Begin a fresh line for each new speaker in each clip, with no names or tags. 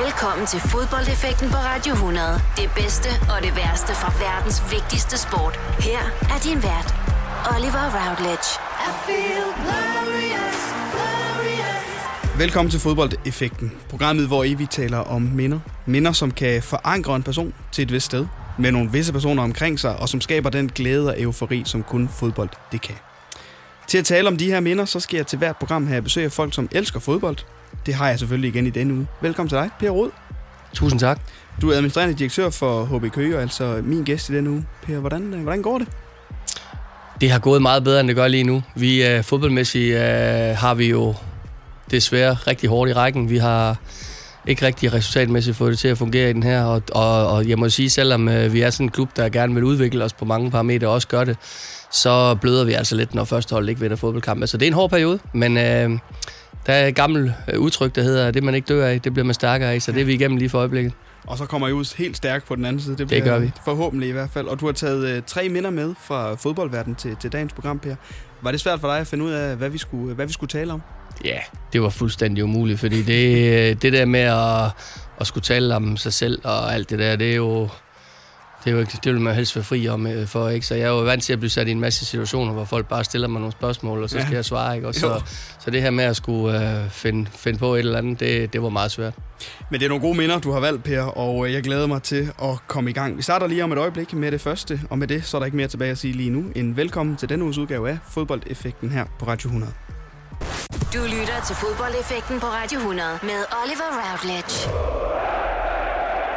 Velkommen til fodboldeffekten på Radio 100. Det bedste og det værste fra verdens vigtigste sport. Her er din vært, Oliver Routledge. I feel glorious,
glorious. Velkommen til fodboldeffekten. Programmet, hvor vi taler om minder. Minder, som kan forankre en person til et vist sted. Med nogle visse personer omkring sig, og som skaber den glæde og eufori, som kun fodbold det kan. Til at tale om de her minder, så skal jeg til hvert program have besøg af folk, som elsker fodbold, det har jeg selvfølgelig igen i denne uge. Velkommen til dig, Per Rod.
Tusind tak.
Du er administrerende direktør for HB Køge, altså min gæst i denne uge. Per, hvordan, øh, hvordan går det?
Det har gået meget bedre, end det gør lige nu. Vi uh, fodboldmæssigt uh, har vi jo desværre rigtig hårdt i rækken. Vi har ikke rigtig resultatmæssigt fået det til at fungere i den her, og, og, og jeg må sige, selvom uh, vi er sådan en klub, der gerne vil udvikle os på mange parametre og også gør det, så bløder vi altså lidt, når første hold ikke vinder fodboldkamp. Så det er en hård periode, men uh, der er et gammelt øh, udtryk, der hedder, at det man ikke dør af, det bliver man stærkere af, så det er vi igennem lige for øjeblikket.
Og så kommer I ud helt stærkt på den anden side.
Det, det gør vi.
Forhåbentlig i hvert fald. Og du har taget øh, tre minder med fra fodboldverdenen til, til dagens program, Per. Var det svært for dig at finde ud af, hvad vi skulle, hvad vi skulle tale om?
Ja, det var fuldstændig umuligt, fordi det, øh, det der med at, at skulle tale om sig selv og alt det der, det er jo det, er jo ikke, det vil man helst være fri om øh, for, ikke? Så jeg er jo vant til at blive sat i en masse situationer, hvor folk bare stiller mig nogle spørgsmål, og så skal ja. jeg svare, ikke? Og så, så det her med at skulle øh, finde, finde på et eller andet, det, det var meget svært.
Men det er nogle gode minder, du har valgt, Per, og øh, jeg glæder mig til at komme i gang. Vi starter lige om et øjeblik med det første, og med det så er der ikke mere tilbage at sige lige nu end velkommen til denne uges udgave af Fodboldeffekten her på Radio 100.
Du lytter til Fodboldeffekten på Radio 100 med Oliver Routledge.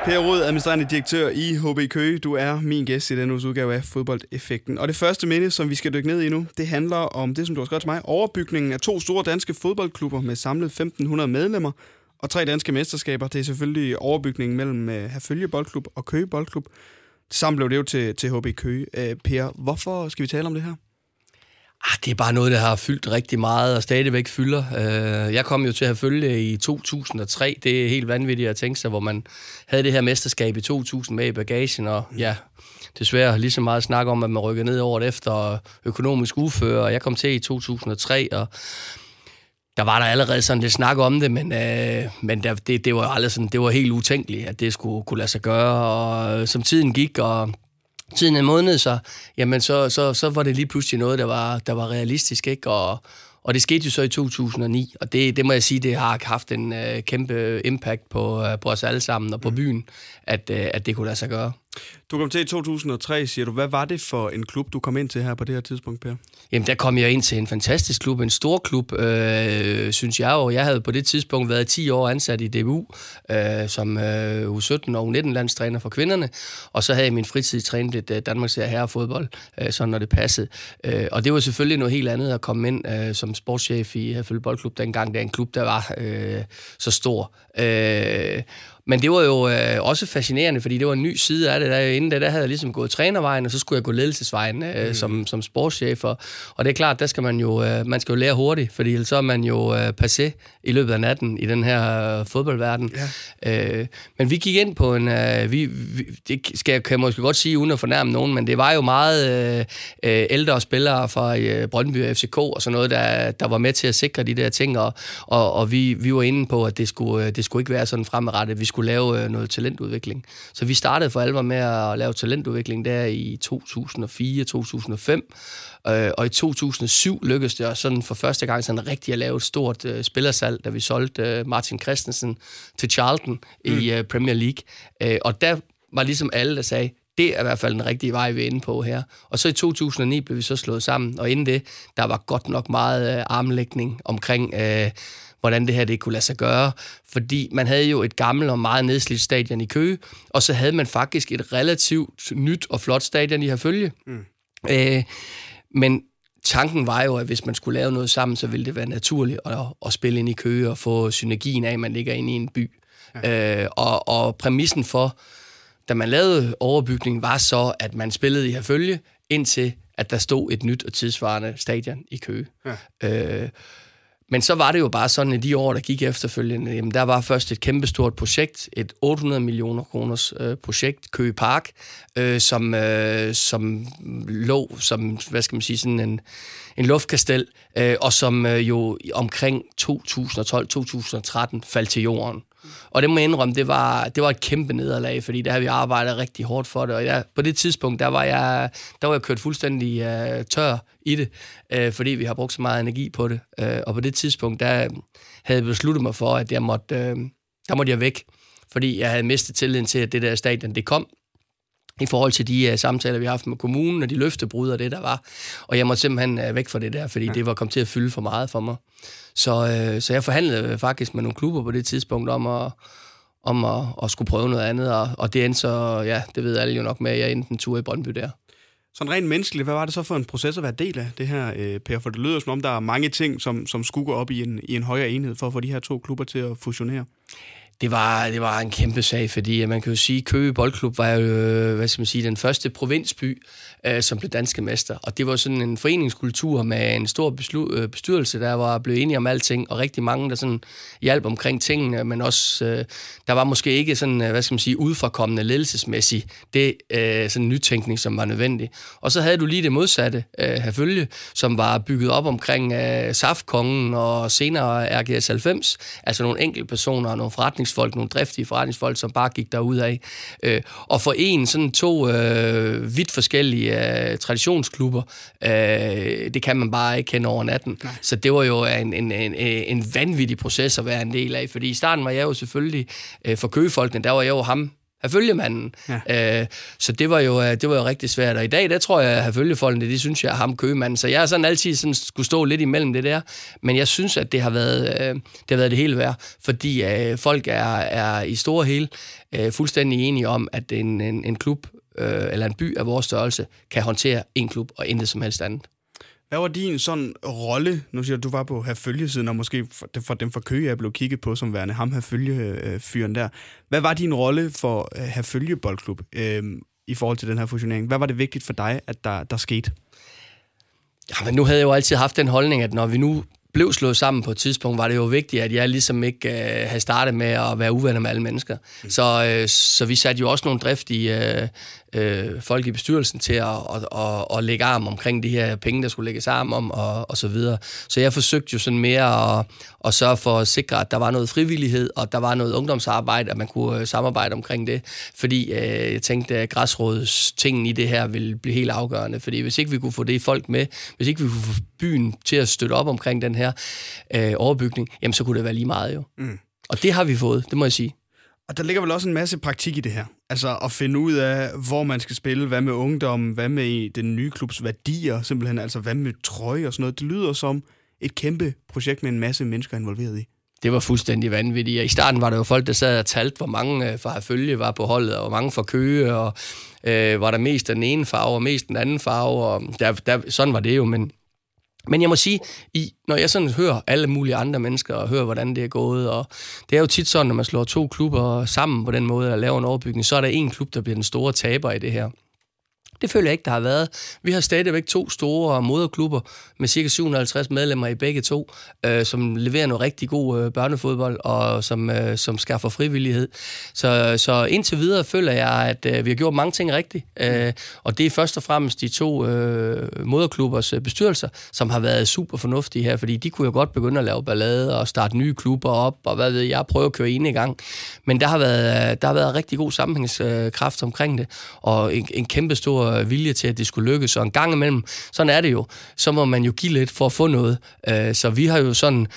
Per Rød, administrerende direktør i HB Køge. Du er min gæst i denne uges udgave af Fodboldeffekten. Og det første minde, som vi skal dykke ned i nu, det handler om det, som du har skrevet til mig. Overbygningen af to store danske fodboldklubber med samlet 1500 medlemmer og tre danske mesterskaber. Det er selvfølgelig overbygningen mellem øh, Herfølge Boldklub og Køge Boldklub. Sammen blev det jo til, til HB Køge. Øh, per, hvorfor skal vi tale om det her?
Ah, det er bare noget, der har fyldt rigtig meget og stadigvæk fylder. Øh, jeg kom jo til at følge i 2003. Det er helt vanvittigt at tænke sig, hvor man havde det her mesterskab i 2000 med i bagagen, og ja, desværre lige så meget snak om, at man rykkede ned året efter økonomisk ufører, og jeg kom til i 2003, og der var der allerede sådan lidt snak om det, men, øh, men der, det, det var aldrig sådan, det var helt utænkeligt, at det skulle kunne lade sig gøre, og øh, som tiden gik, og tiden en måned, så, jamen så, så, så var det lige pludselig noget, der var, der var realistisk, ikke? Og, og det skete jo så i 2009, og det, det må jeg sige, det har haft en uh, kæmpe impact på, uh, på os alle sammen og på mm. byen, at, uh, at det kunne lade sig gøre.
Du kom til i 2003, siger du. Hvad var det for en klub, du kom ind til her på det her tidspunkt, Per?
Jamen, der kom jeg ind til en fantastisk klub, en stor klub, øh, synes jeg. Og jeg havde på det tidspunkt været 10 år ansat i DBU øh, som øh, U17 og U19-landstræner for kvinderne. Og så havde jeg min fritid trænet lidt øh, Danmarks herrefodbold, øh, sådan når det passede. Øh, og det var selvfølgelig noget helt andet at komme ind øh, som sportschef i Herfølge Boldklub dengang. Det er en klub, der var øh, så stor. Øh, men det var jo øh, også fascinerende, fordi det var en ny side af det. Der, inden da, der havde jeg ligesom gået trænervejen, og så skulle jeg gå ledelsesvejen øh, mm. som, som sportschef. Og, og det er klart, der skal man jo, øh, man skal jo lære hurtigt, fordi så er man jo øh, passé i løbet af natten i den her øh, fodboldverden. Ja. Øh, men vi gik ind på en... Øh, vi, vi, det skal jeg, kan jeg måske godt sige, uden at fornærme nogen, men det var jo meget øh, øh ældre spillere fra øh, Brøndby og FCK og sådan noget, der, der var med til at sikre de der ting, og, og, og vi, vi var inde på, at det skulle, øh, det skulle ikke være sådan fremadrettet. Vi skulle lave øh, noget talentudvikling. Så vi startede for alvor med at lave talentudvikling der i 2004-2005, øh, og i 2007 lykkedes det os sådan for første gang sådan rigtig at lave et stort øh, spillersalg, da vi solgte øh, Martin Christensen til Charlton mm. i øh, Premier League. Øh, og der var ligesom alle, der sagde, det er i hvert fald den rigtige vej, vi er inde på her. Og så i 2009 blev vi så slået sammen, og inden det, der var godt nok meget øh, armlægning omkring... Øh, hvordan det her det kunne lade sig gøre. Fordi man havde jo et gammelt og meget nedslidt stadion i Køge, og så havde man faktisk et relativt nyt og flot stadion i Herfølge. Mm. Øh, men tanken var jo, at hvis man skulle lave noget sammen, så ville det være naturligt at, at spille ind i Køge og få synergien af, at man ligger inde i en by. Ja. Øh, og, og præmissen for, da man lavede overbygningen, var så, at man spillede i Herfølge, indtil at der stod et nyt og tidsvarende stadion i Køge. Ja. Øh, men så var det jo bare sådan, at de år, der gik efterfølgende, jamen, der var først et kæmpestort projekt, et 800 millioner kroners øh, projekt, Køge Park, øh, som, øh, som lå som, hvad skal man sige, sådan en, en luftkastel, øh, og som øh, jo omkring 2012-2013 faldt til jorden. Og det må jeg indrømme, det var, det var et kæmpe nederlag, fordi der har vi arbejdet rigtig hårdt for det. Og jeg, på det tidspunkt, der var jeg, der var jeg kørt fuldstændig uh, tør i det, uh, fordi vi har brugt så meget energi på det. Uh, og på det tidspunkt, der havde jeg besluttet mig for, at jeg måtte, uh, der måtte jeg væk, fordi jeg havde mistet tilliden til, at det der stadion, det kom, i forhold til de uh, samtaler, vi har haft med kommunen, og de løftebrud og det, der var. Og jeg måtte simpelthen uh, væk fra det der, fordi ja. det var kommet til at fylde for meget for mig. Så, uh, så jeg forhandlede faktisk med nogle klubber på det tidspunkt om at, om at, at skulle prøve noget andet, og, og det endte så, ja, det ved alle jo nok med, at jeg endte en tur i Brøndby der.
Sådan rent menneskeligt, hvad var det så for en proces at være del af det her, Per? For det lyder som om, der er mange ting, som, som skulle gå op i en, i en højere enhed for at få de her to klubber til at fusionere.
Det var, det var en kæmpe sag, fordi man kan jo sige, at Køge Boldklub var jo, hvad skal man sige, den første provinsby, øh, som blev danske mester. Og det var sådan en foreningskultur med en stor beslu- øh, bestyrelse, der var blevet enige om alting, og rigtig mange, der sådan hjalp omkring tingene, men også, øh, der var måske ikke sådan, øh, hvad skal man sige, udforkommende ledelsesmæssigt, det øh, sådan nytænkning, som var nødvendig. Og så havde du lige det modsatte, øh, herfølge, som var bygget op omkring øh, Saftkongen og senere RGS 90, altså nogle enkelte personer og nogle forretningsfolk, nogle driftige forretningsfolk, som bare gik derud af. Øh, og for en sådan to øh, vidt forskellige øh, traditionsklubber, øh, det kan man bare ikke kende over natten. Nej. Så det var jo en, en, en, en vanvittig proces at være en del af, fordi i starten var jeg jo selvfølgelig, øh, for køgefolkene, der var jeg jo ham, følgemanden. Ja. Øh, så det var, jo, øh, det var jo rigtig svært. Og i dag, der tror jeg, at følgefolkene, de synes, jeg er ham købemanden. Så jeg har sådan altid sådan skulle stå lidt imellem det der. Men jeg synes, at det har været, øh, det, har været det hele værd. Fordi øh, folk er, er i store hele øh, fuldstændig enige om, at en, en, en klub øh, eller en by af vores størrelse kan håndtere en klub og intet som helst andet.
Hvad var din sådan rolle, nu siger du, du var på her følgesiden, og måske for, for dem fra Køge, jeg blev kigget på som værende ham her følgefyren der. Hvad var din rolle for her følgeboldklub øh, i forhold til den her fusionering? Hvad var det vigtigt for dig, at der, der skete?
Ja, men nu havde jeg jo altid haft den holdning, at når vi nu blev slået sammen på et tidspunkt, var det jo vigtigt, at jeg ligesom ikke øh, havde startet med at være uvenner med alle mennesker. Mm. Så, øh, så vi satte jo også nogle driftige øh, øh, folk i bestyrelsen til at, at, at, at lægge arm omkring de her penge, der skulle lægges arm om, og, og så videre. Så jeg forsøgte jo sådan mere at, at sørge for at sikre, at der var noget frivillighed, og der var noget ungdomsarbejde, at man kunne øh, samarbejde omkring det. Fordi øh, jeg tænkte, at græsrådets ting i det her ville blive helt afgørende. Fordi hvis ikke vi kunne få det folk med, hvis ikke vi kunne få byen til at støtte op omkring den her øh, overbygning, jamen så kunne det være lige meget jo. Mm. Og det har vi fået, det må jeg sige.
Og der ligger vel også en masse praktik i det her. Altså at finde ud af, hvor man skal spille, hvad med ungdom, hvad med den nye klubs værdier, simpelthen, altså hvad med trøje og sådan noget. Det lyder som et kæmpe projekt med en masse mennesker involveret i.
Det var fuldstændig vanvittigt. I starten var der jo folk, der sad og talte, hvor mange øh, fra følge var på holdet, og hvor mange fra Køge, og øh, var der mest den ene farve, og mest den anden farve, og der, der, sådan var det jo, men men jeg må sige, i, når jeg sådan hører alle mulige andre mennesker, og hører, hvordan det er gået, og det er jo tit sådan, når man slår to klubber sammen på den måde, og laver en overbygning, så er der en klub, der bliver den store taber i det her. Det føler jeg ikke, der har været. Vi har stadigvæk to store moderklubber med cirka 750 medlemmer i begge to, øh, som leverer noget rigtig god øh, børnefodbold og som, øh, som skaffer frivillighed. Så, så indtil videre føler jeg, at øh, vi har gjort mange ting rigtigt. Øh, og det er først og fremmest de to øh, moderklubbers øh, bestyrelser, som har været super fornuftige her, fordi de kunne jo godt begynde at lave ballade og starte nye klubber op, og hvad ved jeg, prøve at køre en i gang. Men der har været, øh, der har været rigtig god sammenhængskraft omkring det, og en, en kæmpe stor vilje til, at det skulle lykkes. Og en gang imellem, sådan er det jo, så må man jo give lidt for at få noget. Øh, så vi har jo sådan...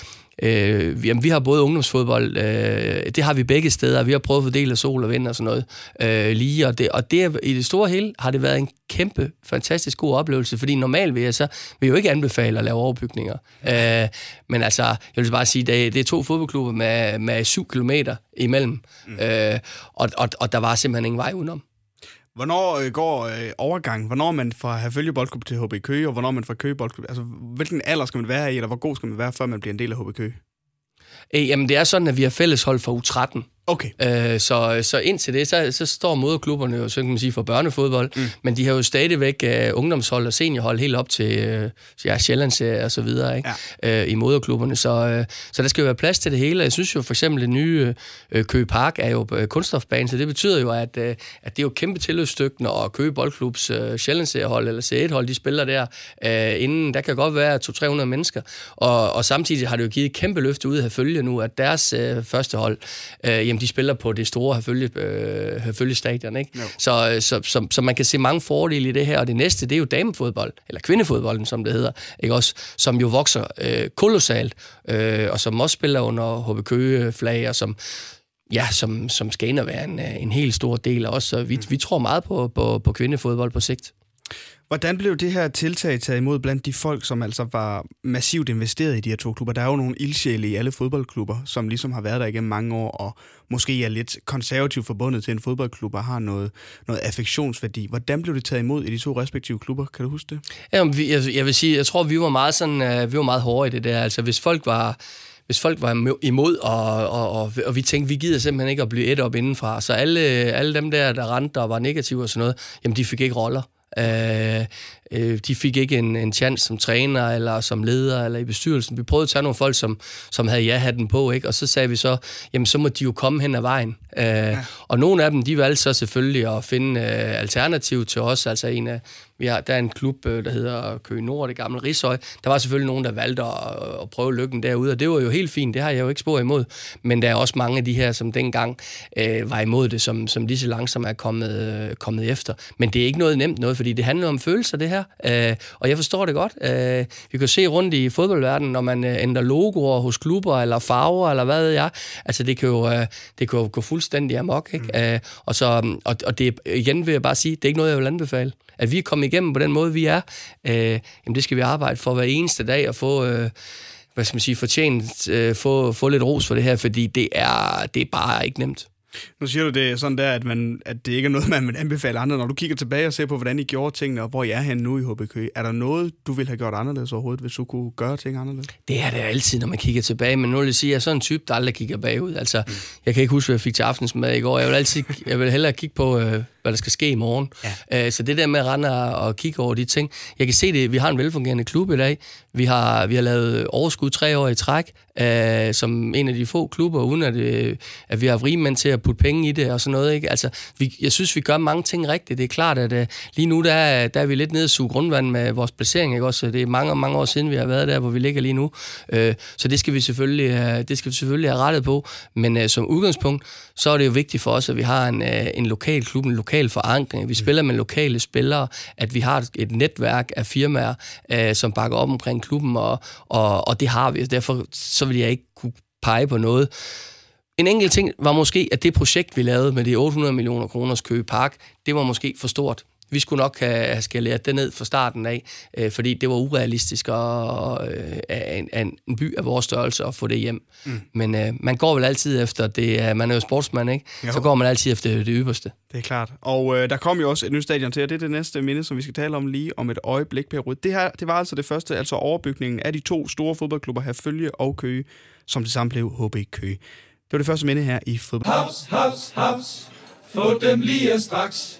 Øh, jamen, vi har både ungdomsfodbold, øh, det har vi begge steder, vi har prøvet at fordele sol og vind og sådan noget øh, lige, og, det, og det, i det store hele har det været en kæmpe, fantastisk god oplevelse, fordi normalt vil jeg så vil jeg jo ikke anbefale at lave overbygninger. Øh, men altså, jeg vil bare sige, det, det er to fodboldklubber med, med syv kilometer imellem, mm. øh, og, og, og der var simpelthen ingen vej udenom.
Hvornår øh, går øh, overgang? Hvornår man fra Herfølge Boldklub til HB Køge, og hvornår man fra Køge Boldklub? Altså, hvilken alder skal man være i, eller hvor god skal man være, før man bliver en del af HB Køge?
Øh, jamen, det er sådan, at vi har fælleshold for U13.
Okay.
Øh, så, så indtil det, så, så står moderklubberne jo, så kan man sige, for børnefodbold, mm. men de har jo stadigvæk uh, ungdomshold og seniorhold helt op til uh, ja, Sjællandsserie og så videre ikke? Ja. Uh, i moderklubberne. Så, uh, så der skal jo være plads til det hele. Jeg synes jo for eksempel, det nye uh, Køge Park er jo uh, kunststofbane, så det betyder jo, at, uh, at det er jo kæmpe tilløbsstykke, når Køge Boldklubs uh, Sjællandsseriehold eller C1-hold, de spiller der uh, inden. Der kan godt være 200-300 mennesker, og, og samtidig har det jo givet et kæmpe løfte ud af følge nu, at deres uh, første hold, uh, jamen de spiller på det store Herfølge, øh, Herfølge stadion, ikke? Så, så, så, så man kan se mange fordele i det her, og det næste, det er jo damefodbold, eller kvindefodbolden, som det hedder, ikke også, som jo vokser øh, kolossalt, øh, og som også spiller under HB Køge-flag, og som, ja, som, som skal ind og være en, en helt stor del af os. Så vi, mm. vi tror meget på, på, på kvindefodbold på sigt.
Hvordan blev det her tiltag taget imod blandt de folk, som altså var massivt investeret i de her to klubber? Der er jo nogle ildsjæle i alle fodboldklubber, som ligesom har været der igennem mange år, og måske er lidt konservativt forbundet til en fodboldklub og har noget, noget affektionsværdi. Hvordan blev det taget imod i de to respektive klubber? Kan du huske det?
Jamen, vi, jeg, jeg vil sige, jeg tror, vi var meget, sådan, øh, vi var meget hårde i det der. Altså, hvis folk var hvis folk var imod, og, og, og, og vi tænkte, vi gider simpelthen ikke at blive et op indenfra. Så alle, alle dem der, der rendte og var negative og sådan noget, jamen de fik ikke roller. Øh, øh, de fik ikke en, en chance som træner, eller som leder, eller i bestyrelsen. Vi prøvede at tage nogle folk, som, som havde ja-hatten på, ikke? og så sagde vi så, jamen så må de jo komme hen ad vejen. Øh, ja. Og nogle af dem, de valgte så selvfølgelig at finde øh, alternativ til os, altså en af, vi har, der er en klub, øh, der hedder Køge Nord, det gamle Rishøj. Der var selvfølgelig nogen, der valgte at, at prøve lykken derude, og det var jo helt fint, det har jeg jo ikke spor imod. Men der er også mange af de her, som dengang øh, var imod det, som, som lige så langsomt er kommet, øh, kommet efter. Men det er ikke noget nemt noget, fordi det handler om følelser, det her. Øh, og jeg forstår det godt. Øh, vi kan se rundt i fodboldverdenen, når man øh, ændrer logoer hos klubber, eller farver, eller hvad ved jeg. Altså, det kan jo, øh, det kan jo gå fuldstændig amok, ikke? Mm. Øh, og, så, og, og det, igen vil jeg bare sige, det er ikke noget, jeg vil anbefale at vi er kommet igennem på den måde, vi er, øh, jamen det skal vi arbejde for hver eneste dag og få... Øh, hvad skal man sige, fortjent, øh, få, få lidt ros for det her, fordi det er, det er bare ikke nemt.
Nu siger du det sådan der, at, man, at det ikke er noget, man vil anbefale andre. Når du kigger tilbage og ser på, hvordan I gjorde tingene, og hvor I er henne nu i HBK, er der noget, du ville have gjort anderledes overhovedet, hvis du kunne gøre ting anderledes?
Det er det altid, når man kigger tilbage, men nu vil jeg sige, at jeg er sådan en type, der aldrig kigger bagud. Altså, mm. jeg kan ikke huske, hvad jeg fik til aftensmad i går. Jeg vil, altid, jeg vil hellere kigge på, øh, hvad der skal ske i morgen. Ja. Øh, så det der med at rende og kigge over de ting. Jeg kan se det, vi har en velfungerende klub i dag. Vi har, vi har lavet overskud tre år i træk, øh, som en af de få klubber, uden at, øh, at vi har rigmænd til at putte penge i det og sådan noget. Ikke? Altså, vi, jeg synes, vi gør mange ting rigtigt. Det er klart, at øh, lige nu der, er, der er vi lidt nede og suge grundvand med vores placering. Ikke? Også, det er mange, mange år siden, vi har været der, hvor vi ligger lige nu. Øh, så det skal vi selvfølgelig, øh, det skal vi selvfølgelig have rettet på. Men øh, som udgangspunkt, så er det jo vigtigt for os, at vi har en, øh, en lokal klub, en lokal forankring. Vi spiller med lokale spillere, at vi har et netværk af firmaer, øh, som bakker op omkring klubben, og, og, og det har vi. Derfor så vil jeg ikke kunne pege på noget. En enkelt ting var måske, at det projekt, vi lavede med de 800 millioner kroners Køge Park, det var måske for stort. Vi skulle nok have skaleret det ned fra starten af, øh, fordi det var urealistisk at, øh, en, en, en by af vores størrelse at få det hjem. Mm. Men øh, man går vel altid efter det. Man er jo sportsmand, ikke? Jo. Så går man altid efter det ypperste.
Det er klart. Og øh, der kom jo også et nyt stadion til, og det er det næste minde, som vi skal tale om lige om et øjeblik, Per Rud. Det her, det var altså det første, altså overbygningen af de to store fodboldklubber, Herfølge og Køge, som det samme blev HB Køge. Det var det første minde her i fodbold.
Haps, haps, haps. Få dem lige straks.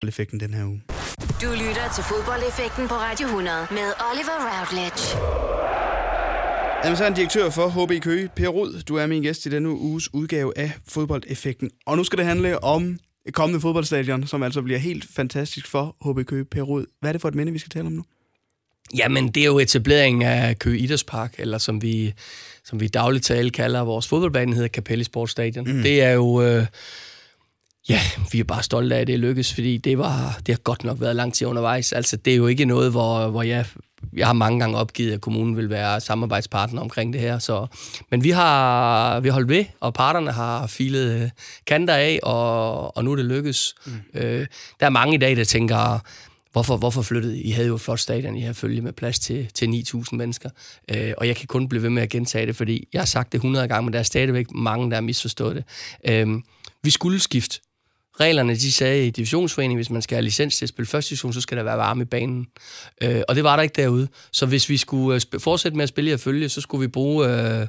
fodboldeffekten den her uge.
Du lytter til fodboldeffekten på Radio 100 med Oliver Routledge.
Administrerende direktør for HB Køge, Per Rud, du er min gæst i denne uges udgave af fodboldeffekten. Og nu skal det handle om et kommende fodboldstadion, som altså bliver helt fantastisk for HB Køge. Per Rud, hvad er det for et minde, vi skal tale om nu?
Jamen, det er jo etableringen af Køge Idrætspark, eller som vi, som vi dagligt tale kalder vores fodboldbane, hedder Capelli Sportsstadion. Mm. Det er jo... Øh, Ja, vi er bare stolte af, at det lykkes, fordi det, var, det har godt nok været lang tid undervejs. Altså, det er jo ikke noget, hvor, hvor jeg, jeg har mange gange opgivet, at kommunen vil være samarbejdspartner omkring det her. Så, men vi har, vi har holdt ved, og parterne har filet øh, kanter af, og, og nu er det lykkes. Mm. Øh, der er mange i dag, der tænker, hvorfor, hvorfor flyttede I? I havde jo et flot stadion, I havde følge med plads til, til 9.000 mennesker. Øh, og jeg kan kun blive ved med at gentage det, fordi jeg har sagt det 100 gange, men der er stadigvæk mange, der har misforstået det. Øh, vi skulle skifte reglerne, de sagde i divisionsforeningen, hvis man skal have licens til at spille første division, så skal der være varme i banen. Øh, og det var der ikke derude. Så hvis vi skulle øh, fortsætte med at spille i at følge, så skulle vi bruge øh,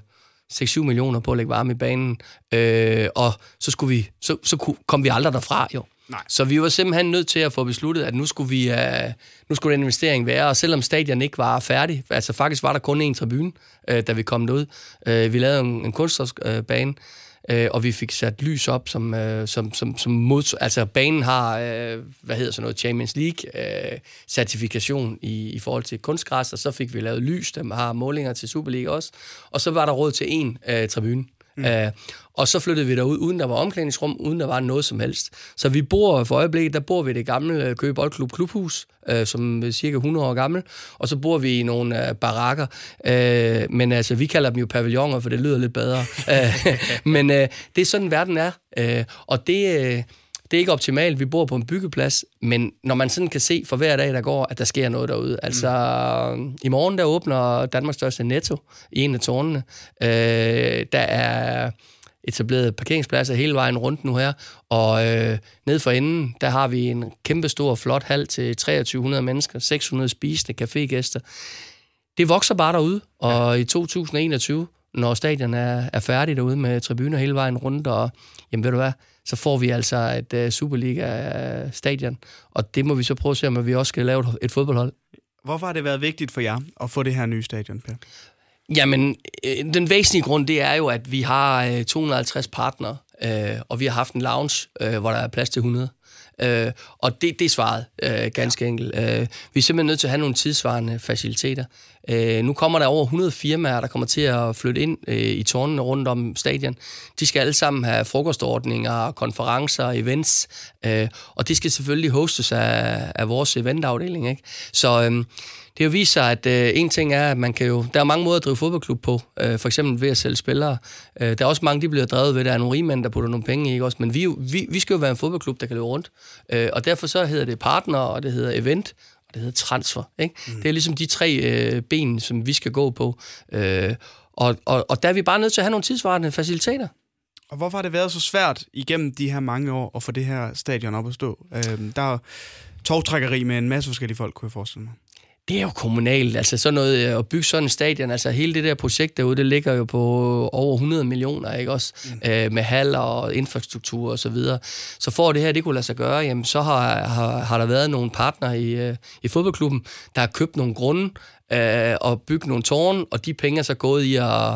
6-7 millioner på at lægge varme i banen. Øh, og så, skulle vi, så, så kom vi aldrig derfra, jo. Nej. Så vi var simpelthen nødt til at få besluttet, at nu skulle, vi, uh, nu skulle den investering være, og selvom stadion ikke var færdig, altså faktisk var der kun én tribune, uh, da vi kom derud. Uh, vi lavede en, en kunstnersbane, øh, og vi fik sat lys op, som, øh, som, som, som mod, altså banen har, øh, hvad hedder sådan noget, Champions League-certifikation øh, i, i forhold til kunstgræs, og så fik vi lavet lys, der har målinger til Superliga også, og så var der råd til en øh, tribune. Mm. Uh, og så flyttede vi derud, uden der var omklædningsrum, uden der var noget som helst. Så vi bor for øjeblikket, der bor vi i det gamle øh, Køge Boldklub Klubhus, øh, som er cirka 100 år gammel, og så bor vi i nogle øh, barakker. Uh, men altså, vi kalder dem jo pavilloner, for det lyder lidt bedre. uh, men øh, det er sådan, verden er. Uh, og det... Øh, det er ikke optimalt, vi bor på en byggeplads, men når man sådan kan se for hver dag, der går, at der sker noget derude. Altså, mm. i morgen, der åbner Danmarks største netto i en af tårnene. Øh, der er etableret parkeringspladser hele vejen rundt nu her, og øh, ned for enden, der har vi en kæmpe stor, flot hal til 2300 mennesker, 600 spisende cafégæster. Det vokser bare derude, og ja. i 2021, når stadion er, er færdig derude med tribuner hele vejen rundt, og jamen ved du hvad, så får vi altså et uh, Superliga-stadion. Og det må vi så prøve at se, om vi også skal lave et, et fodboldhold.
Hvorfor har det været vigtigt for jer at få det her nye stadion, Per?
Jamen, øh, den væsentlige grund, det er jo, at vi har øh, 250 partnere, øh, og vi har haft en lounge, øh, hvor der er plads til 100. Øh, og det, det er svaret, øh, ganske enkelt. Øh, vi er simpelthen nødt til at have nogle tidsvarende faciliteter. Øh, nu kommer der over 100 firmaer, der kommer til at flytte ind øh, i tårnene rundt om stadion. De skal alle sammen have frokostordninger, konferencer, events, øh, og det skal selvfølgelig hostes af, af vores eventafdeling. Ikke? Så øh, det har jo vist sig, at øh, en ting er, at man kan jo... Der er mange måder at drive fodboldklub på. Øh, for eksempel ved at sælge spillere. Øh, der er også mange, de bliver drevet ved, der er nogle rigmænd, der putter nogle penge i. Ikke? Også, men vi, vi, vi skal jo være en fodboldklub, der kan løbe rundt. Øh, og derfor så hedder det partner, og det hedder event, det hedder transfer. Ikke? Mm. Det er ligesom de tre øh, ben, som vi skal gå på. Øh, og, og, og der er vi bare nødt til at have nogle tidsvarende faciliteter.
Og hvorfor har det været så svært igennem de her mange år at få det her stadion op at stå? Øh, der er med en masse forskellige folk, kunne jeg forestille mig
det er jo kommunalt. Altså sådan noget, øh, at bygge sådan en stadion, altså hele det der projekt derude, det ligger jo på over 100 millioner, ikke også? Mm. Øh, med haller og infrastruktur og så videre. Så for det her, det kunne lade sig gøre, jamen så har, har, har der været nogle partnere i, øh, i fodboldklubben, der har købt nogle grunde øh, og bygget nogle tårne, og de penge er så gået i at,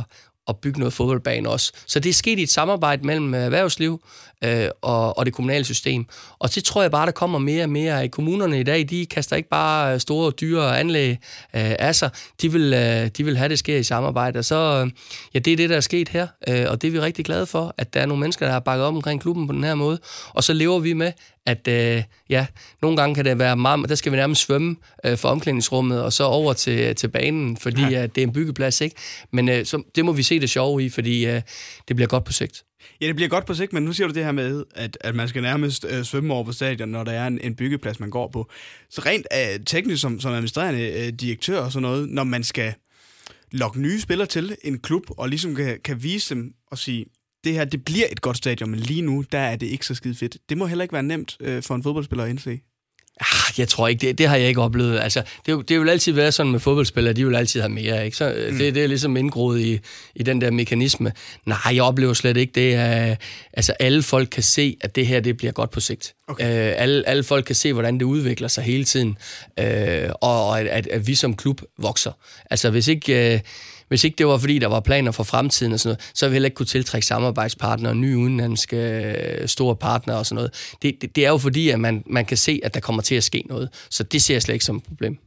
at bygge noget fodboldbane også. Så det er sket i et samarbejde mellem erhvervsliv øh, og, og det kommunale system. Og det tror jeg bare, der kommer mere og mere i kommunerne i dag. De kaster ikke bare store, dyre anlæg øh, af sig. De vil, øh, de vil have, det sker i samarbejde. Og så, øh, ja, det er det, der er sket her. Øh, og det er vi rigtig glade for, at der er nogle mennesker, der har bakket op omkring klubben på den her måde. Og så lever vi med, at øh, ja, nogle gange kan det være meget, der skal vi nærmest svømme øh, fra omklædningsrummet og så over til, til banen, fordi ja. øh, det er en byggeplads, ikke? Men øh, så, det må vi se det sjove i, fordi øh, det bliver godt på sigt.
Ja, det bliver godt på sigt, men nu siger du det her med, at, at man skal nærmest øh, svømme over på stadion, når der er en, en byggeplads, man går på. Så rent øh, teknisk som, som administrerende øh, direktør og sådan noget, når man skal lokke nye spillere til en klub, og ligesom kan, kan vise dem og sige, det her, det bliver et godt stadion, men lige nu, der er det ikke så skide fedt. Det må heller ikke være nemt øh, for en fodboldspiller at indse.
Ah, jeg tror ikke, det, det har jeg ikke oplevet. Altså, det, det vil altid være sådan med fodboldspillere, de vil altid have mere. Ikke? Så, øh, mm. det, det er ligesom indgroet i, i den der mekanisme. Nej, jeg oplever slet ikke det. Er, altså, alle folk kan se, at det her det bliver godt på sigt. Okay. Øh, alle, alle folk kan se, hvordan det udvikler sig hele tiden. Øh, og at, at, at vi som klub vokser. Altså, hvis ikke... Øh, hvis ikke det var, fordi der var planer for fremtiden og sådan noget, så ville vi heller ikke kunne tiltrække samarbejdspartnere, nye udenlandske øh, store partnere og sådan noget. Det, det, det er jo fordi, at man, man kan se, at der kommer til at ske noget. Så det ser jeg slet ikke som et problem.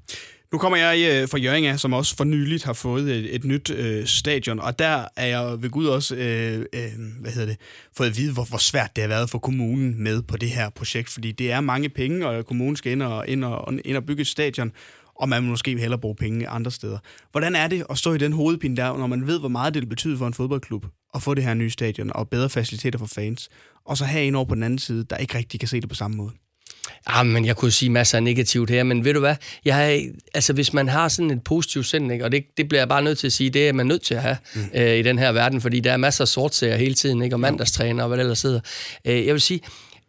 Nu kommer jeg øh, fra Jørgen, som også for nyligt har fået et, et nyt øh, stadion, og der er jeg ved Gud også øh, øh, hvad hedder det, fået at vide, hvor, hvor svært det har været for kommunen med på det her projekt, fordi det er mange penge, og kommunen skal ind og, ind og, ind og bygge et stadion, og man vil måske hellere bruge penge andre steder. Hvordan er det at stå i den hovedpine der, når man ved, hvor meget det vil betyde for en fodboldklub at få det her nye stadion og bedre faciliteter for fans, og så have en over på den anden side, der ikke rigtig kan se det på samme måde?
Ah, men jeg kunne sige masser af negativt her, men ved du hvad? Jeg, altså, hvis man har sådan et positivt sind, ikke, og det, det bliver jeg bare nødt til at sige, det er man nødt til at have mm. øh, i den her verden, fordi der er masser af sortsager hele tiden, ikke, og mandagstræner og hvad der ellers sidder. Øh, jeg vil sige,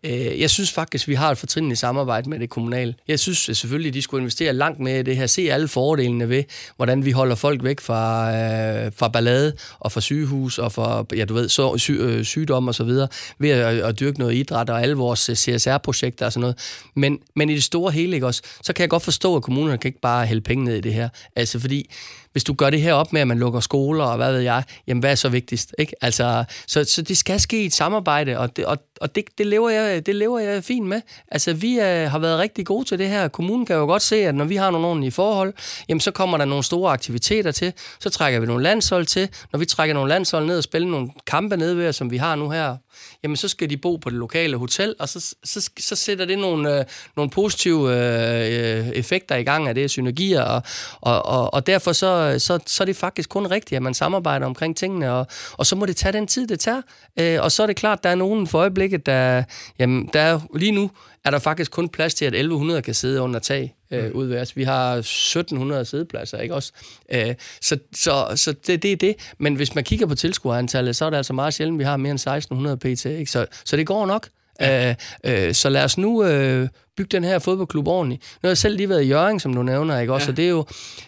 Øh, jeg synes faktisk, vi har et fortrinligt samarbejde med det kommunale. Jeg synes selvfølgelig, de skulle investere langt med i det her. Se alle fordelene ved, hvordan vi holder folk væk fra, øh, fra ballade og fra sygehus og fra ja, du ved, så, sy, øh, sygdom og så videre, ved at, at dyrke noget idræt og alle vores øh, CSR-projekter og sådan noget. Men, men i det store hele, ikke også, så kan jeg godt forstå, at kommunerne kan ikke bare hælde penge ned i det her. Altså fordi hvis du gør det her op med, at man lukker skoler, og hvad ved jeg, jamen hvad er så vigtigst? Ikke? Altså, så, så det skal ske i et samarbejde, og det, og, og det, det, lever jeg, det lever jeg fint med. Altså, vi øh, har været rigtig gode til det her. Kommunen kan jo godt se, at når vi har nogle ordentlige forhold, jamen så kommer der nogle store aktiviteter til, så trækker vi nogle landshold til. Når vi trækker nogle landshold ned og spiller nogle kampe ned ved, som vi har nu her jamen så skal de bo på det lokale hotel, og så, så, så sætter det nogle, øh, nogle positive øh, øh effekter i gang af det, synergier, og, og, og, og derfor så, så, så er det faktisk kun rigtigt, at man samarbejder omkring tingene, og, og så må det tage den tid, det tager. Øh, og så er det klart, der er nogen for øjeblikket, der, jamen, der er lige nu er der faktisk kun plads til, at 1100 kan sidde under tag øh, mm. udværs. Vi har 1700 sædepladser, ikke også? Øh, så så, så det, det er det. Men hvis man kigger på tilskuerantallet, så er det altså meget sjældent, vi har mere end 1600 pt. Ikke? Så, så det går nok. Ja. Øh, øh, så lad os nu øh, bygge den her fodboldklub ordentligt. Nu har jeg selv lige været i Jørgen, som du nævner, ikke også? Ja. Så det er jo,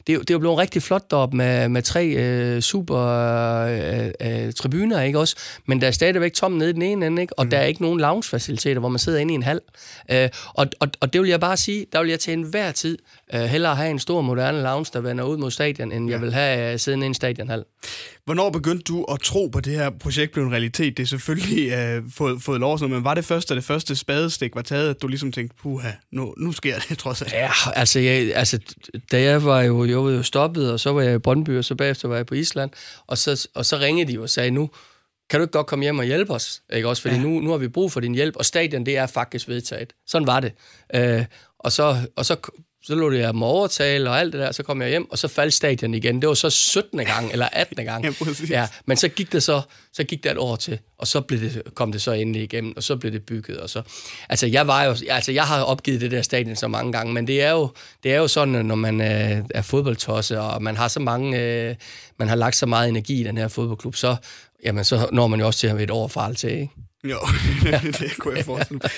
det er jo, det er jo blevet rigtig flot deroppe med, med tre øh, super øh, øh, tribuner, ikke også? Men der er stadigvæk tom nede i den ene ende, ikke? Og mm. der er ikke nogen loungefaciliteter, hvor man sidder inde i en hal. Øh, og, og, og det vil jeg bare sige, der vil jeg til enhver tid øh, hellere have en stor moderne lounge, der vender ud mod stadion, end ja. jeg vil have øh, siddende i en stadionhal.
Hvornår begyndte du at tro på, at det her projekt blev en realitet? Det er selvfølgelig øh, fået, fået lov men var det første, det første spadestik var taget, at du ligesom tænkte, puha, nu, nu sker det trods alt?
Ja, altså, jeg, altså da jeg var jo, jeg var jo stoppet, og så var jeg i Brøndby, og så bagefter var jeg på Island, og så, og så ringede de og sagde, nu kan du ikke godt komme hjem og hjælpe os? Ikke også? Fordi ja. nu, nu har vi brug for din hjælp, og stadion, det er faktisk vedtaget. Sådan var det. Øh, og, så, og så så lå jeg dem overtale og alt det der, så kom jeg hjem, og så faldt stadion igen. Det var så 17. gang, eller 18. gang. ja, ja, men så gik det så, så gik der et år til, og så blev det, kom det så endelig igennem, og så blev det bygget. Og så, altså, jeg, var jo, altså, jeg har opgivet det der stadion så mange gange, men det er jo, det er jo sådan, når man øh, er fodboldtosse, og man har så mange, øh, man har lagt så meget energi i den her fodboldklub, så, jamen, så når man jo også til at have et fra til, ikke?
Jo, det kunne jeg forestille mig.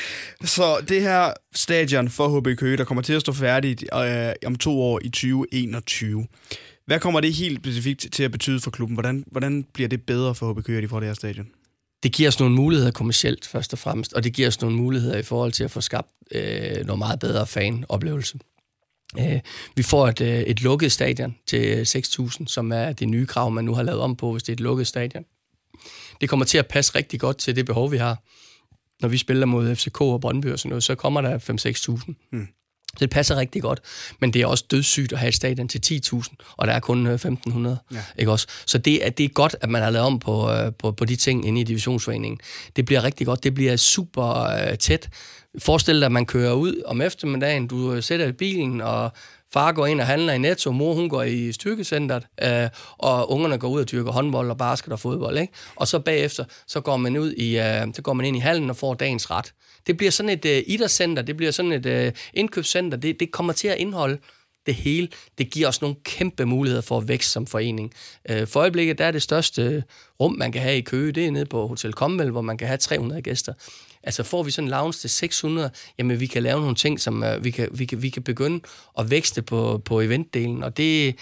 Så det her stadion for HB Køge, der kommer til at stå færdigt øh, om to år i 2021. Hvad kommer det helt specifikt til at betyde for klubben? Hvordan, hvordan bliver det bedre for HB Køge, at de får det her stadion?
Det giver os nogle muligheder kommercielt først og fremmest, og det giver os nogle muligheder i forhold til at få skabt øh, noget meget bedre fanoplevelse. Øh, vi får et, øh, et lukket stadion til 6.000, som er det nye krav, man nu har lavet om på, hvis det er et lukket stadion det kommer til at passe rigtig godt til det behov, vi har. Når vi spiller mod FCK og Brøndby og sådan noget, så kommer der 5-6.000. Mm. Så det passer rigtig godt. Men det er også dødssygt at have et stadion til 10.000, og der er kun 1.500. Øh, ja. Ikke også? Så det er, det er godt, at man har lavet om på, øh, på, på de ting inde i divisionsforeningen. Det bliver rigtig godt. Det bliver super uh, tæt. Forestil dig, at man kører ud om eftermiddagen, du sætter i bilen, og Far går ind og handler i Netto, mor hun går i styrkecentret, øh, og ungerne går ud og dyrker håndbold og basket og fodbold. Ikke? Og så bagefter, så går man ud i, øh, så går man ind i hallen og får dagens ret. Det bliver sådan et øh, idrætscenter, det bliver sådan et øh, indkøbscenter, det, det kommer til at indeholde det hele. Det giver os nogle kæmpe muligheder for at vækst som forening. Øh, for øjeblikket, der er det største rum, man kan have i Køge, det er nede på Hotel Comwell, hvor man kan have 300 gæster. Altså får vi sådan en lounge til 600, jamen vi kan lave nogle ting, som uh, vi, kan, vi, kan, vi kan begynde at vækste på, på eventdelen, og det,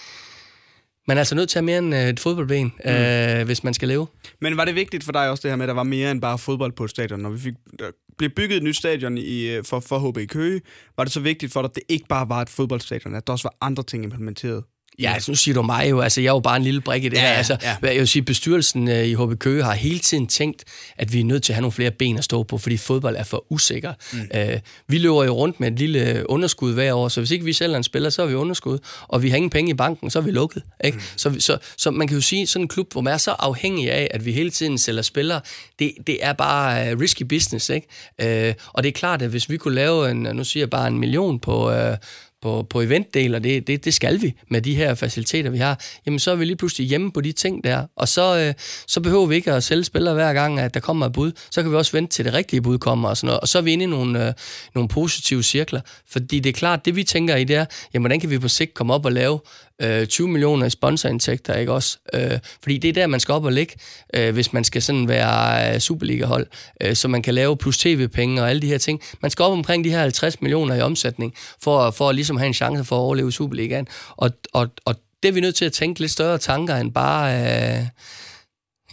man er altså nødt til at have mere end øh, et fodboldben, mm. øh, hvis man skal leve.
Men var det vigtigt for dig også det her med, at der var mere end bare fodbold på et stadion? Når vi fik, der blev bygget et nyt stadion i, øh, for, for HB Køge, var det så vigtigt for dig, at det ikke bare var et fodboldstadion, at der også var andre ting implementeret?
Ja, altså, nu siger du mig jo, altså jeg er jo bare en lille brik i det
Ja,
her. Altså,
ja.
Jeg vil sige, bestyrelsen øh, i HB Køge har hele tiden tænkt, at vi er nødt til at have nogle flere ben at stå på, fordi fodbold er for usikker. Mm. Øh, vi løber jo rundt med et lille underskud hver år, så hvis ikke vi sælger en spiller, så er vi underskud, og vi har ingen penge i banken, så er vi lukket. Ikke? Mm. Så, så, så man kan jo sige, sådan en klub, hvor man er så afhængig af, at vi hele tiden sælger spillere, det, det er bare uh, risky business. Ikke? Øh, og det er klart, at hvis vi kunne lave en, nu siger jeg bare en million på... Uh, på, på eventdel, og det, det, det skal vi med de her faciliteter, vi har, jamen så er vi lige pludselig hjemme på de ting der. Og så, øh, så behøver vi ikke at sælge spillere hver gang, at der kommer et bud. Så kan vi også vente til det rigtige bud kommer og sådan noget. Og så er vi inde i nogle, øh, nogle positive cirkler. Fordi det er klart, det vi tænker i det er, jamen hvordan kan vi på sigt komme op og lave øh, 20 millioner i sponsorindtægter, ikke også? Øh, fordi det er der, man skal op og ligge, øh, hvis man skal sådan være øh, Superliga-hold, øh, så man kan lave plus tv-penge og alle de her ting. Man skal op omkring de her 50 millioner i omsætning, for, for at ligesom have en chance for at overleve Superligaen. Og, og, og det er vi nødt til at tænke lidt større tanker end bare... Øh,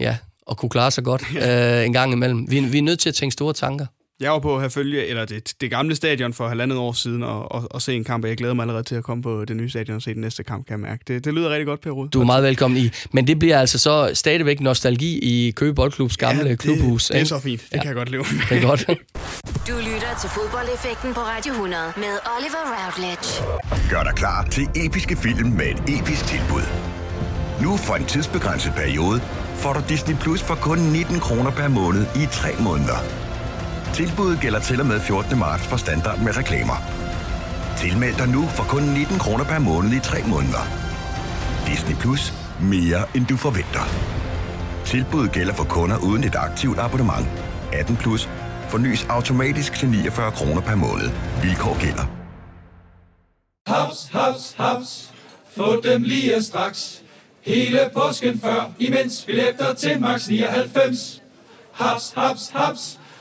ja, at kunne klare sig godt øh, en gang imellem. Vi, vi er nødt til at tænke store tanker.
Jeg var på at have følge, eller det, det gamle stadion for halvandet år siden, og, og, og se en kamp, og jeg glæder mig allerede til at komme på det nye stadion og se den næste kamp, kan jeg mærke. Det, det lyder rigtig godt, Per Rud.
Du er meget velkommen i. Men det bliver altså så stadigvæk nostalgi i Køge Boldklubs gamle
ja,
ja, klubhus.
Det, det er
ikke?
så fint. Det
Ja.
kan jeg godt leve med.
Det er godt.
Du lytter til fodboldeffekten på Radio 100 med Oliver Routledge.
Gør dig klar til episke film med et episk tilbud. Nu for en tidsbegrænset periode får du Disney Plus for kun 19 kroner per måned i 3 måneder. Tilbuddet gælder til og med 14. marts for standard med reklamer. Tilmeld dig nu for kun 19 kroner per måned i 3 måneder. Disney Plus. Mere end du forventer. Tilbuddet gælder for kunder uden et aktivt abonnement. 18 plus. Fornyes automatisk til 49 kroner per måned. Vilkår gælder.
Haps, haps, haps. Få dem lige straks. Hele påsken før, imens billetter til max 99. Haps, haps, haps.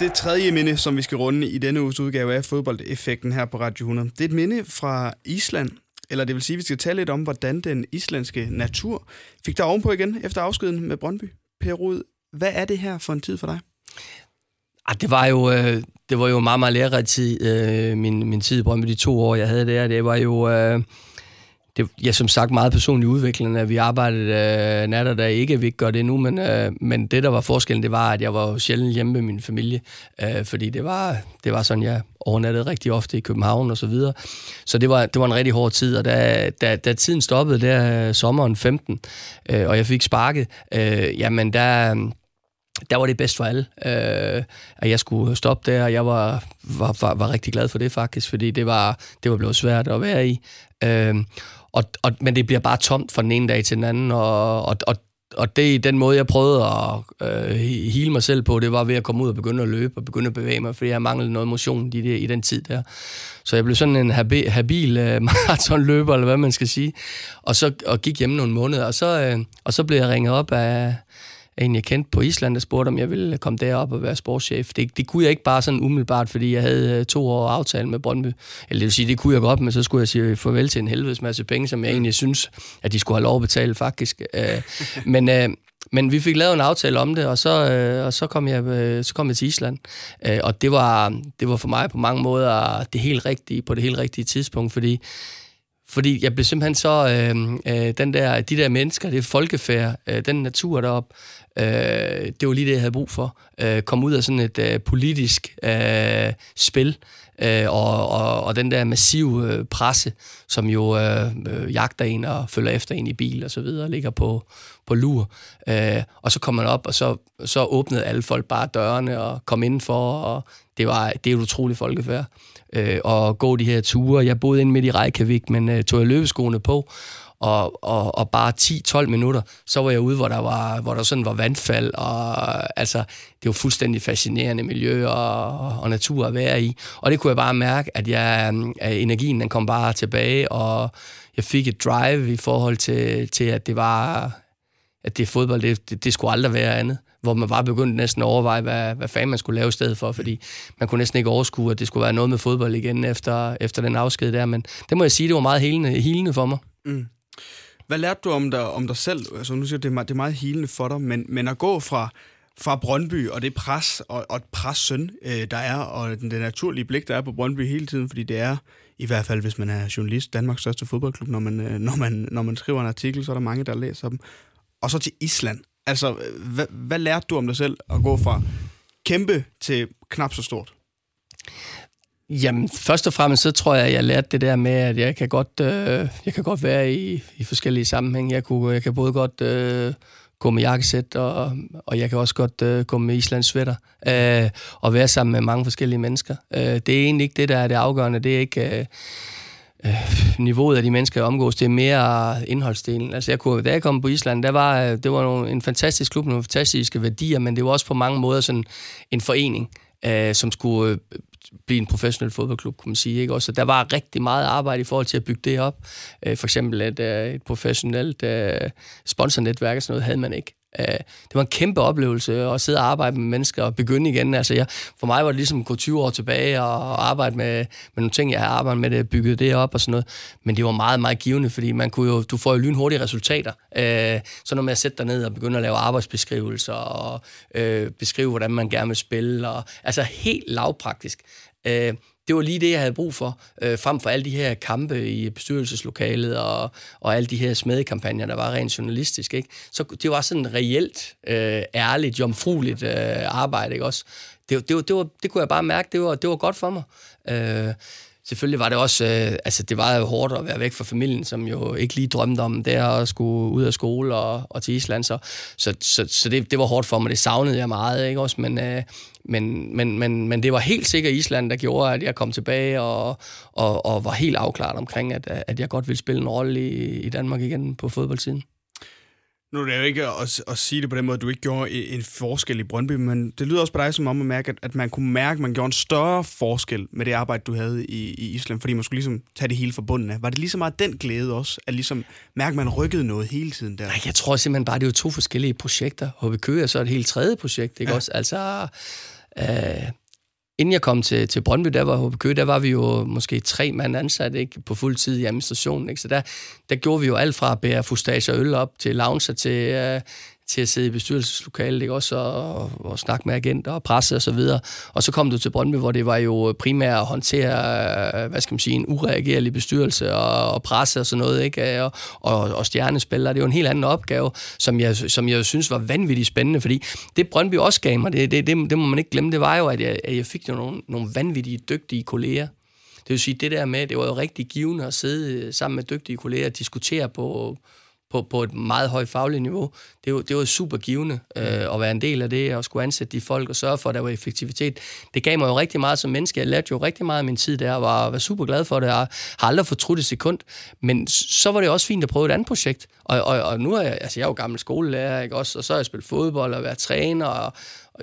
Det tredje minde, som vi skal runde i denne uges udgave af fodboldeffekten her på Radio 100, det er et minde fra Island. Eller det vil sige, at vi skal tale lidt om, hvordan den islandske natur fik dig ovenpå igen efter afskeden med Brøndby. Per Rud, hvad er det her for en tid for dig?
Ah, det var jo øh, det var jo meget, meget lærerig tid, øh, min, min tid i Brøndby, de to år, jeg havde der. Det var jo, øh, det, ja, som sagt, meget personlig udvikling, at vi arbejdede øh, nat og dag. Ikke, at vi ikke gør det nu, men, øh, men det, der var forskellen, det var, at jeg var jo sjældent hjemme med min familie, øh, fordi det var, det var sådan, jeg overnattede rigtig ofte i København og så videre. Så det var, det var en rigtig hård tid, og da, da, da tiden stoppede der øh, sommeren 15, øh, og jeg fik sparket, øh, jamen der der var det bedst for alle, øh, at jeg skulle stoppe der, og jeg var, var, var, var rigtig glad for det faktisk, fordi det var, det var blevet svært at være i. Øh, og, og, men det bliver bare tomt fra den ene dag til den anden, og, og, og, og det den måde, jeg prøvede at øh, hele mig selv på, det var ved at komme ud og begynde at løbe og begynde at bevæge mig, fordi jeg manglede noget motion i, det, i den tid der. Så jeg blev sådan en habi, habil øh, maratonløber, eller hvad man skal sige, og så og gik hjem nogle måneder, og så, øh, og så blev jeg ringet op af, en, jeg kendte på Island, der spurgte, om jeg ville komme derop og være sportschef. Det, det kunne jeg ikke bare sådan umiddelbart, fordi jeg havde øh, to år aftale med Brøndby. Eller det vil sige, det kunne jeg godt, men så skulle jeg sige farvel til en helvedes masse penge, som jeg egentlig synes, at de skulle have lov at betale faktisk. Øh, men, øh, men vi fik lavet en aftale om det, og så, og så, kom, jeg, så kom jeg til Island. Og det var, det var for mig på mange måder det helt rigtige, på det helt rigtige tidspunkt, fordi fordi jeg blev simpelthen så, øh, øh, den der, de der mennesker, det folkefærd, øh, den natur deroppe, øh, det var lige det, jeg havde brug for. Øh, kom ud af sådan et øh, politisk øh, spil, øh, og, og, og den der massive øh, presse, som jo øh, øh, jagter en og følger efter en i bil og så videre, ligger på, på lur. Øh, og så kom man op, og så, så åbnede alle folk bare dørene og kom indenfor, og det var det er et utroligt folkefærd. Øh, og gå de her ture. Jeg boede inde midt i Reykjavik, men øh, tog jeg løbeskoene på, og, og, og bare 10-12 minutter, så var jeg ude, hvor der, var, hvor der sådan var vandfald, og altså, det var fuldstændig fascinerende miljø og, og natur at være i. Og det kunne jeg bare mærke, at, jeg, at energien den kom bare tilbage, og jeg fik et drive i forhold til, til at det var at det fodbold, det, det, det skulle aldrig være andet. Hvor man bare begyndte næsten at overveje, hvad, hvad fanden man skulle lave i stedet for, fordi man kunne næsten ikke overskue, at det skulle være noget med fodbold igen efter, efter den afsked der. Men det må jeg sige, det var meget helende, helende for mig. Mm.
Hvad lærte du om dig, om dig selv? Altså, nu siger du, det er, meget, det er meget helende for dig, men, men at gå fra, fra Brøndby og det pres og, og pres søn, øh, der er, og den, den naturlige blik, der er på Brøndby hele tiden, fordi det er, i hvert fald hvis man er journalist, Danmarks største fodboldklub, når man, øh, når man, når man skriver en artikel, så er der mange, der læser dem. Og så til Island. Altså, hvad, hvad lærte du om dig selv at gå fra kæmpe til knap så stort?
Jamen, først og fremmest så tror jeg, at jeg lærte det der med, at jeg kan godt, øh, jeg kan godt være i, i forskellige sammenhænge. Jeg, kunne, jeg kan både godt øh, gå med jakkesæt, og, og jeg kan også godt øh, gå med Islands sweater, øh, og være sammen med mange forskellige mennesker. Øh, det er egentlig ikke det, der er det afgørende. Det er ikke... Øh, øh, niveauet af de mennesker, jeg omgås, det er mere indholdsdelen. Altså, jeg kunne, da jeg kom på Island, der var, øh, det var nogle, en fantastisk klub, nogle fantastiske værdier, men det var også på mange måder sådan en forening, øh, som skulle øh, blive en professionel fodboldklub, kunne man sige. Ikke? Også, der var rigtig meget arbejde i forhold til at bygge det op. Øh, for eksempel et, øh, et professionelt øh, sponsornetværk og sådan noget havde man ikke. Øh, det var en kæmpe oplevelse at sidde og arbejde med mennesker og begynde igen. Altså jeg, for mig var det ligesom at gå 20 år tilbage og arbejde med, med nogle ting, jeg har arbejdet med, det, bygget det op og sådan noget. Men det var meget, meget givende, fordi man kunne jo, du får jo lynhurtige resultater. Øh, så når man sætter dig ned og begynder at lave arbejdsbeskrivelser og øh, beskrive, hvordan man gerne vil spille. Og, altså helt lavpraktisk. Øh, det var lige det, jeg havde brug for, øh, frem for alle de her kampe i bestyrelseslokalet og, og alle de her smedekampagner, der var rent journalistisk. Ikke? Så det var sådan reelt, øh, ærligt, jomfrueligt øh, arbejde. Ikke? Også. Det, det, det, var, det kunne jeg bare mærke, det var, det var godt for mig. Øh, selvfølgelig var det også, øh, altså det var jo hårdt at være væk fra familien, som jo ikke lige drømte om det at skulle ud af skole og, og til Island, så, så, så, så det, det var hårdt for mig, det savnede jeg meget, ikke også, men, øh, men, men, men, men det var helt sikkert Island, der gjorde, at jeg kom tilbage og, og, og var helt afklaret omkring, at, at jeg godt ville spille en rolle i, i Danmark igen på fodboldsiden.
Nu er det jo ikke at, at sige det på den måde, at du ikke gjorde en forskel i Brøndby, men det lyder også på dig som om at mærke, at, man kunne mærke, at man gjorde en større forskel med det arbejde, du havde i, i Island, fordi man skulle ligesom tage det hele forbundet af. Var det lige så meget den glæde også, at ligesom mærke, at man rykkede noget hele tiden der?
Nej, jeg tror simpelthen bare, det er jo to forskellige projekter. HB Køge er så et helt tredje projekt, ikke ja. også? Altså, øh, inden jeg kom til, til Brøndby, der var HB Køge, der var vi jo måske tre mand ansat ikke, på fuld tid i administrationen. Ikke? Så der, der gjorde vi jo alt fra at bære fustager og øl op til lounge til, øh, til at sidde i bestyrelseslokalet, ikke? også og, og snakke med agenter og presse og så videre. Og så kom du til Brøndby, hvor det var jo primært at håndtere, øh, hvad skal man sige, en ureagerlig bestyrelse og, og presse og sådan noget, ikke? Og, og, og stjernespillere. Det er jo en helt anden opgave, som jeg, som jeg synes var vanvittigt spændende, fordi det Brøndby også gav mig, det, det, det, det må man ikke glemme, det var jo, at jeg, at jeg fik jo nogle, nogle vanvittige, dygtige kolleger. Det vil sige, det der med, det var jo rigtig givende at sidde øh, sammen med dygtige kolleger og diskutere på, på, på et meget højt fagligt niveau. Det var, det var super givende øh, at være en del af det, og skulle ansætte de folk og sørge for, at der var effektivitet. Det gav mig jo rigtig meget som menneske. Jeg lærte jo rigtig meget af min tid der, og var, var super glad for det, og har aldrig fortrudt et sekund. Men så var det også fint at prøve et andet projekt. Og, og, og nu er jeg, altså jeg er jo gammel skolelærer, ikke også? Og så har jeg spillet fodbold og været træner, og,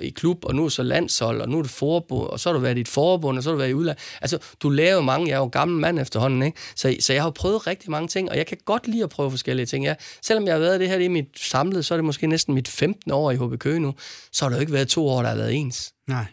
i klub, og nu er så landshold, og nu er det forbund, og så har du været i et forbund, og så har du været i udland. Altså, du lærer jo mange, jeg er jo gammel mand efterhånden, ikke? Så, så jeg har prøvet rigtig mange ting, og jeg kan godt lide at prøve forskellige ting. Ja, selvom jeg har været det her, er mit samlet, så er det måske næsten mit 15 år i HB Køge nu, så har det jo ikke været to år, der har været ens.
Nej,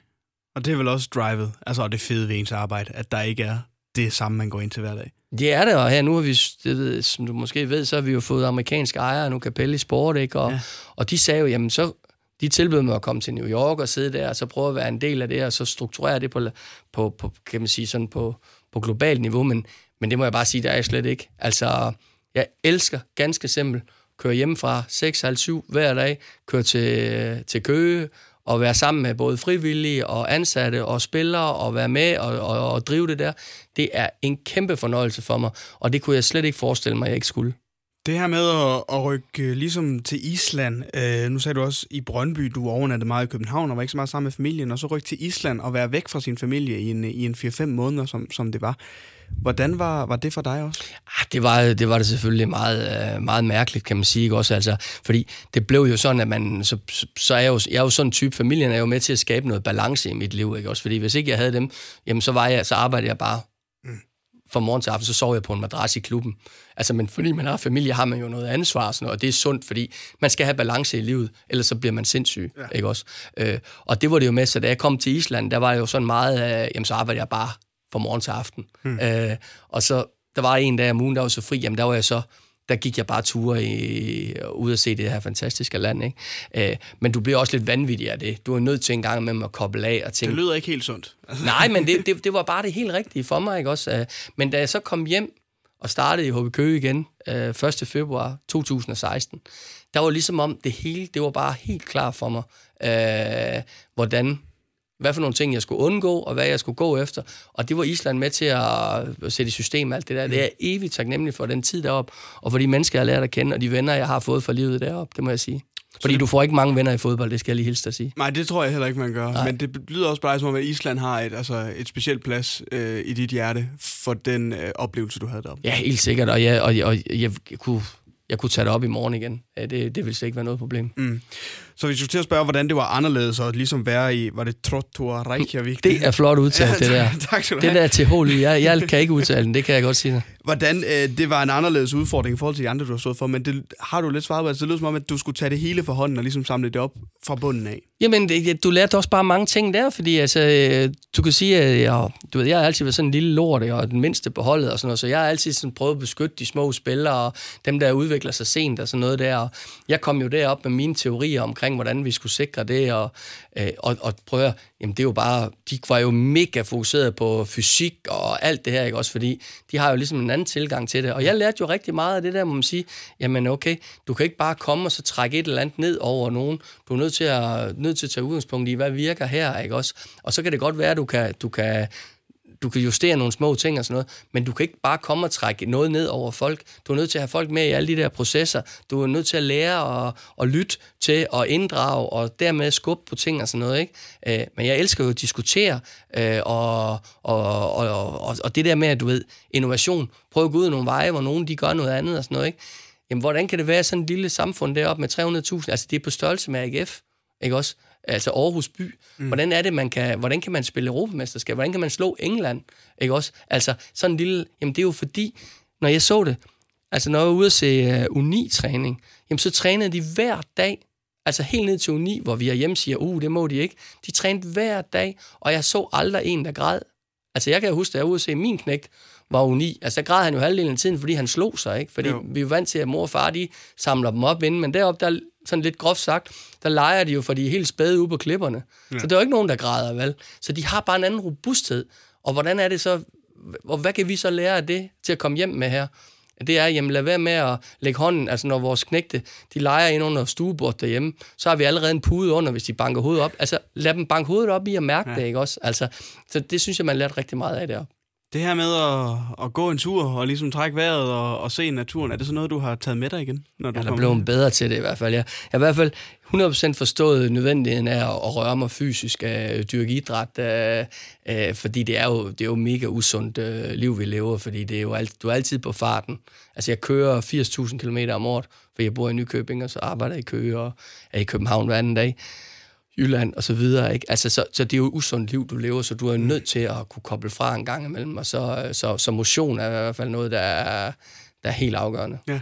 og det er vel også drivet, altså det fede ved ens arbejde, at der ikke er det samme, man går ind til hver dag.
Det er det, og her nu har vi, det ved, som du måske ved, så har vi jo fået amerikanske ejere, nu Capelli Sport, ikke? Og, ja. og de sagde jo, jamen så de tilbød mig at komme til New York og sidde der, og så prøve at være en del af det, og så strukturere det på, på, på kan man sige, sådan på, på globalt niveau, men, men det må jeg bare sige, det er jeg slet ikke. Altså, jeg elsker ganske simpelt køre hjem fra 6-7 hver dag, køre til, til Køge, og være sammen med både frivillige og ansatte og spillere, og være med og, og, og drive det der, det er en kæmpe fornøjelse for mig, og det kunne jeg slet ikke forestille mig, at jeg ikke skulle.
Det her med at, at rykke øh, ligesom til Island, øh, nu sagde du også i Brøndby, du overnattede meget i København og var ikke så meget sammen med familien, og så rykke til Island og være væk fra sin familie i en, øh, i en 4-5 måneder, som, som det var. Hvordan var, var det for dig også?
Ah, det var det, var det selvfølgelig meget, øh, meget mærkeligt, kan man sige. Ikke? Også, altså, fordi det blev jo sådan, at man, så, så er jeg, jo, jeg er jo sådan en type, familien er jo med til at skabe noget balance i mit liv. Ikke? Også fordi hvis ikke jeg havde dem, jamen så, var jeg, så arbejdede jeg bare fra morgen til aften, så sov jeg på en madras i klubben. Altså, men fordi man har familie, har man jo noget ansvar, og, sådan noget, og det er sundt, fordi man skal have balance i livet, ellers så bliver man sindssyg, ja. ikke også? Øh, og det var det jo med, så da jeg kom til Island, der var jeg jo sådan meget, øh, jamen så arbejdede jeg bare fra morgen til aften. Hmm. Øh, og så, der var en dag om ugen, der var så fri, jamen der var jeg så der gik jeg bare ture i, ud og se det her fantastiske land. Ikke? Øh, men du bliver også lidt vanvittig af det. Du er nødt til en gang med at koble af og tænke...
Det lyder ikke helt sundt.
Nej, men det, det, det var bare det helt rigtige for mig. Ikke? Også, øh, men da jeg så kom hjem og startede i HB Køge igen øh, 1. februar 2016, der var ligesom om det hele, det var bare helt klart for mig, øh, hvordan hvad for nogle ting, jeg skulle undgå, og hvad jeg skulle gå efter. Og det var Island med til at sætte i system alt det der. Det er evigt taknemmelig for den tid deroppe, og for de mennesker, jeg har lært at kende, og de venner, jeg har fået for livet deroppe, det må jeg sige. Fordi du får ikke mange venner i fodbold, det skal jeg lige hilse dig at sige.
Nej, det tror jeg heller ikke, man gør. Nej. Men det lyder også bare som om, at Island har et, altså et specielt plads øh, i dit hjerte for den øh, oplevelse, du havde deroppe.
Ja, helt sikkert. Og jeg, og, og jeg, jeg kunne jeg kunne tage det op i morgen igen. Det, det ville slet ikke være noget problem. Mm.
Så hvis du til at spørge, hvordan det var anderledes at ligesom være i, var det Trottoa Reykjavik?
Det er flot udtalt, ja, det der.
tak skal
du have. Det der til Holy, jeg, jeg kan ikke udtale den, det kan jeg godt sige.
Hvordan, øh, det var en anderledes udfordring i forhold til de andre, du har stået for, men det har du lidt svaret på. Altså, det lyder som om, at du skulle tage det hele for hånden og ligesom samle det op fra bunden af.
Jamen, det, du lærte også bare mange ting der, fordi altså, øh, du kan sige, at jeg, du ved, jeg har altid været sådan en lille lort, og den mindste på holdet og sådan noget, så jeg har altid sådan prøvet at beskytte de små spillere, og dem, der udvikler sig sent og sådan noget der. Og jeg kom jo derop med mine teorier omkring, hvordan vi skulle sikre det, og, øh, og, og prøve at, jamen det er jo bare, de var jo mega fokuseret på fysik og alt det her, ikke også, fordi de har jo ligesom en anden tilgang til det. Og jeg lærte jo rigtig meget af det der, må man sige, jamen okay, du kan ikke bare komme og så trække et eller andet ned over nogen. Du er nødt til at, nødt til at tage udgangspunkt i, hvad virker her, ikke også? Og så kan det godt være, at du kan, du kan du kan justere nogle små ting og sådan noget, men du kan ikke bare komme og trække noget ned over folk. Du er nødt til at have folk med i alle de der processer. Du er nødt til at lære og, og lytte til og inddrage og dermed skubbe på ting og sådan noget. Ikke? Øh, men jeg elsker jo at diskutere, øh, og, og, og, og, og det der med, at du ved, innovation, prøv at gå ud nogle veje, hvor nogen de gør noget andet og sådan noget. Ikke? Jamen, hvordan kan det være sådan et lille samfund deroppe med 300.000? Altså, det er på størrelse med AGF, ikke også? Altså Aarhus by. Mm. Hvordan er det, man kan, hvordan kan man spille Europamesterskab? Hvordan kan man slå England? Ikke også? Altså sådan en lille, jamen det er jo fordi, når jeg så det, altså når jeg var ude at se uh, U9-træning, jamen så trænede de hver dag, altså helt ned til U9, hvor vi er hjemme siger, uh, det må de ikke. De trænede hver dag, og jeg så aldrig en, der græd. Altså jeg kan huske, at jeg var ude at se min knægt, var uni. Altså, der græd han jo halvdelen af tiden, fordi han slog sig, ikke? Fordi jo. vi er vant til, at mor og far, de samler dem op inden, men deroppe, der, sådan lidt groft sagt, der leger de jo, for de er helt spæde ude på klipperne. Ja. Så der er jo ikke nogen, der græder, vel? Så de har bare en anden robusthed. Og hvordan er det så, og hvad kan vi så lære af det til at komme hjem med her? Det er, jamen lad være med at lægge hånden, altså når vores knægte, de leger ind under stuebordet derhjemme, så har vi allerede en pude under, hvis de banker hovedet op. Altså lad dem banke hovedet op i at mærke ja. det, ikke også? Altså, så det synes jeg, man lærte rigtig meget af deroppe.
Det her med at, at gå en tur og ligesom trække vejret og, og se naturen, er det så noget, du har taget med dig igen?
Når du ja, der blev bedre til det i hvert fald. Jeg, jeg har i hvert fald 100% forstået nødvendigheden af at, at røre mig fysisk af dyrke idræt, øh, øh, fordi det er jo, det er jo mega usundt øh, liv, vi lever, fordi det er jo alt, du er altid på farten. Altså jeg kører 80.000 km om året, for jeg bor i Nykøbing, og så arbejder jeg i Køge og er i København hver anden dag. Jylland og så videre. Ikke? Altså, så, så det er jo et usundt liv, du lever, så du er nødt til at kunne koble fra en gang imellem, og så, så, så motion er i hvert fald noget, der er, der er helt afgørende.
Ja.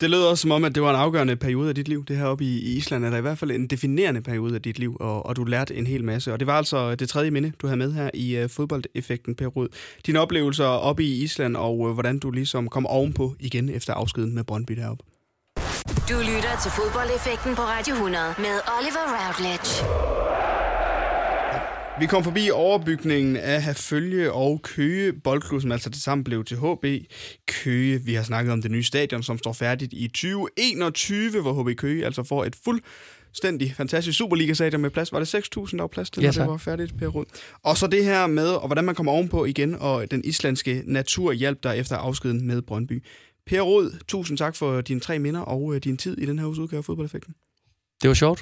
Det lød også som om, at det var en afgørende periode af dit liv, det her oppe i, i Island, eller i hvert fald en definerende periode af dit liv, og, og du lærte en hel masse. Og det var altså det tredje minde, du havde med her i uh, fodboldeffekten, Per Rud. Dine oplevelser oppe i Island, og uh, hvordan du ligesom kom ovenpå igen efter afskeden med Brøndby deroppe.
Du lytter til fodboldeffekten på Radio 100 med Oliver Routledge.
Vi kom forbi overbygningen af Herfølge og Køge Boldklub, som altså til sammen blev til HB Køge. Vi har snakket om det nye stadion, som står færdigt i 2021, hvor HB Køge altså får et fuldstændig fantastisk Superliga-stadion med plads. Var det 6.000, der var plads til, ja, det var færdigt, Per Rud? Og så det her med, og hvordan man kommer ovenpå igen, og den islandske natur hjælp der efter afskeden med Brøndby. Per Rod, tusind tak for dine tre minder og øh, din tid i den her uges udgave af Fodboldeffekten.
Det var sjovt.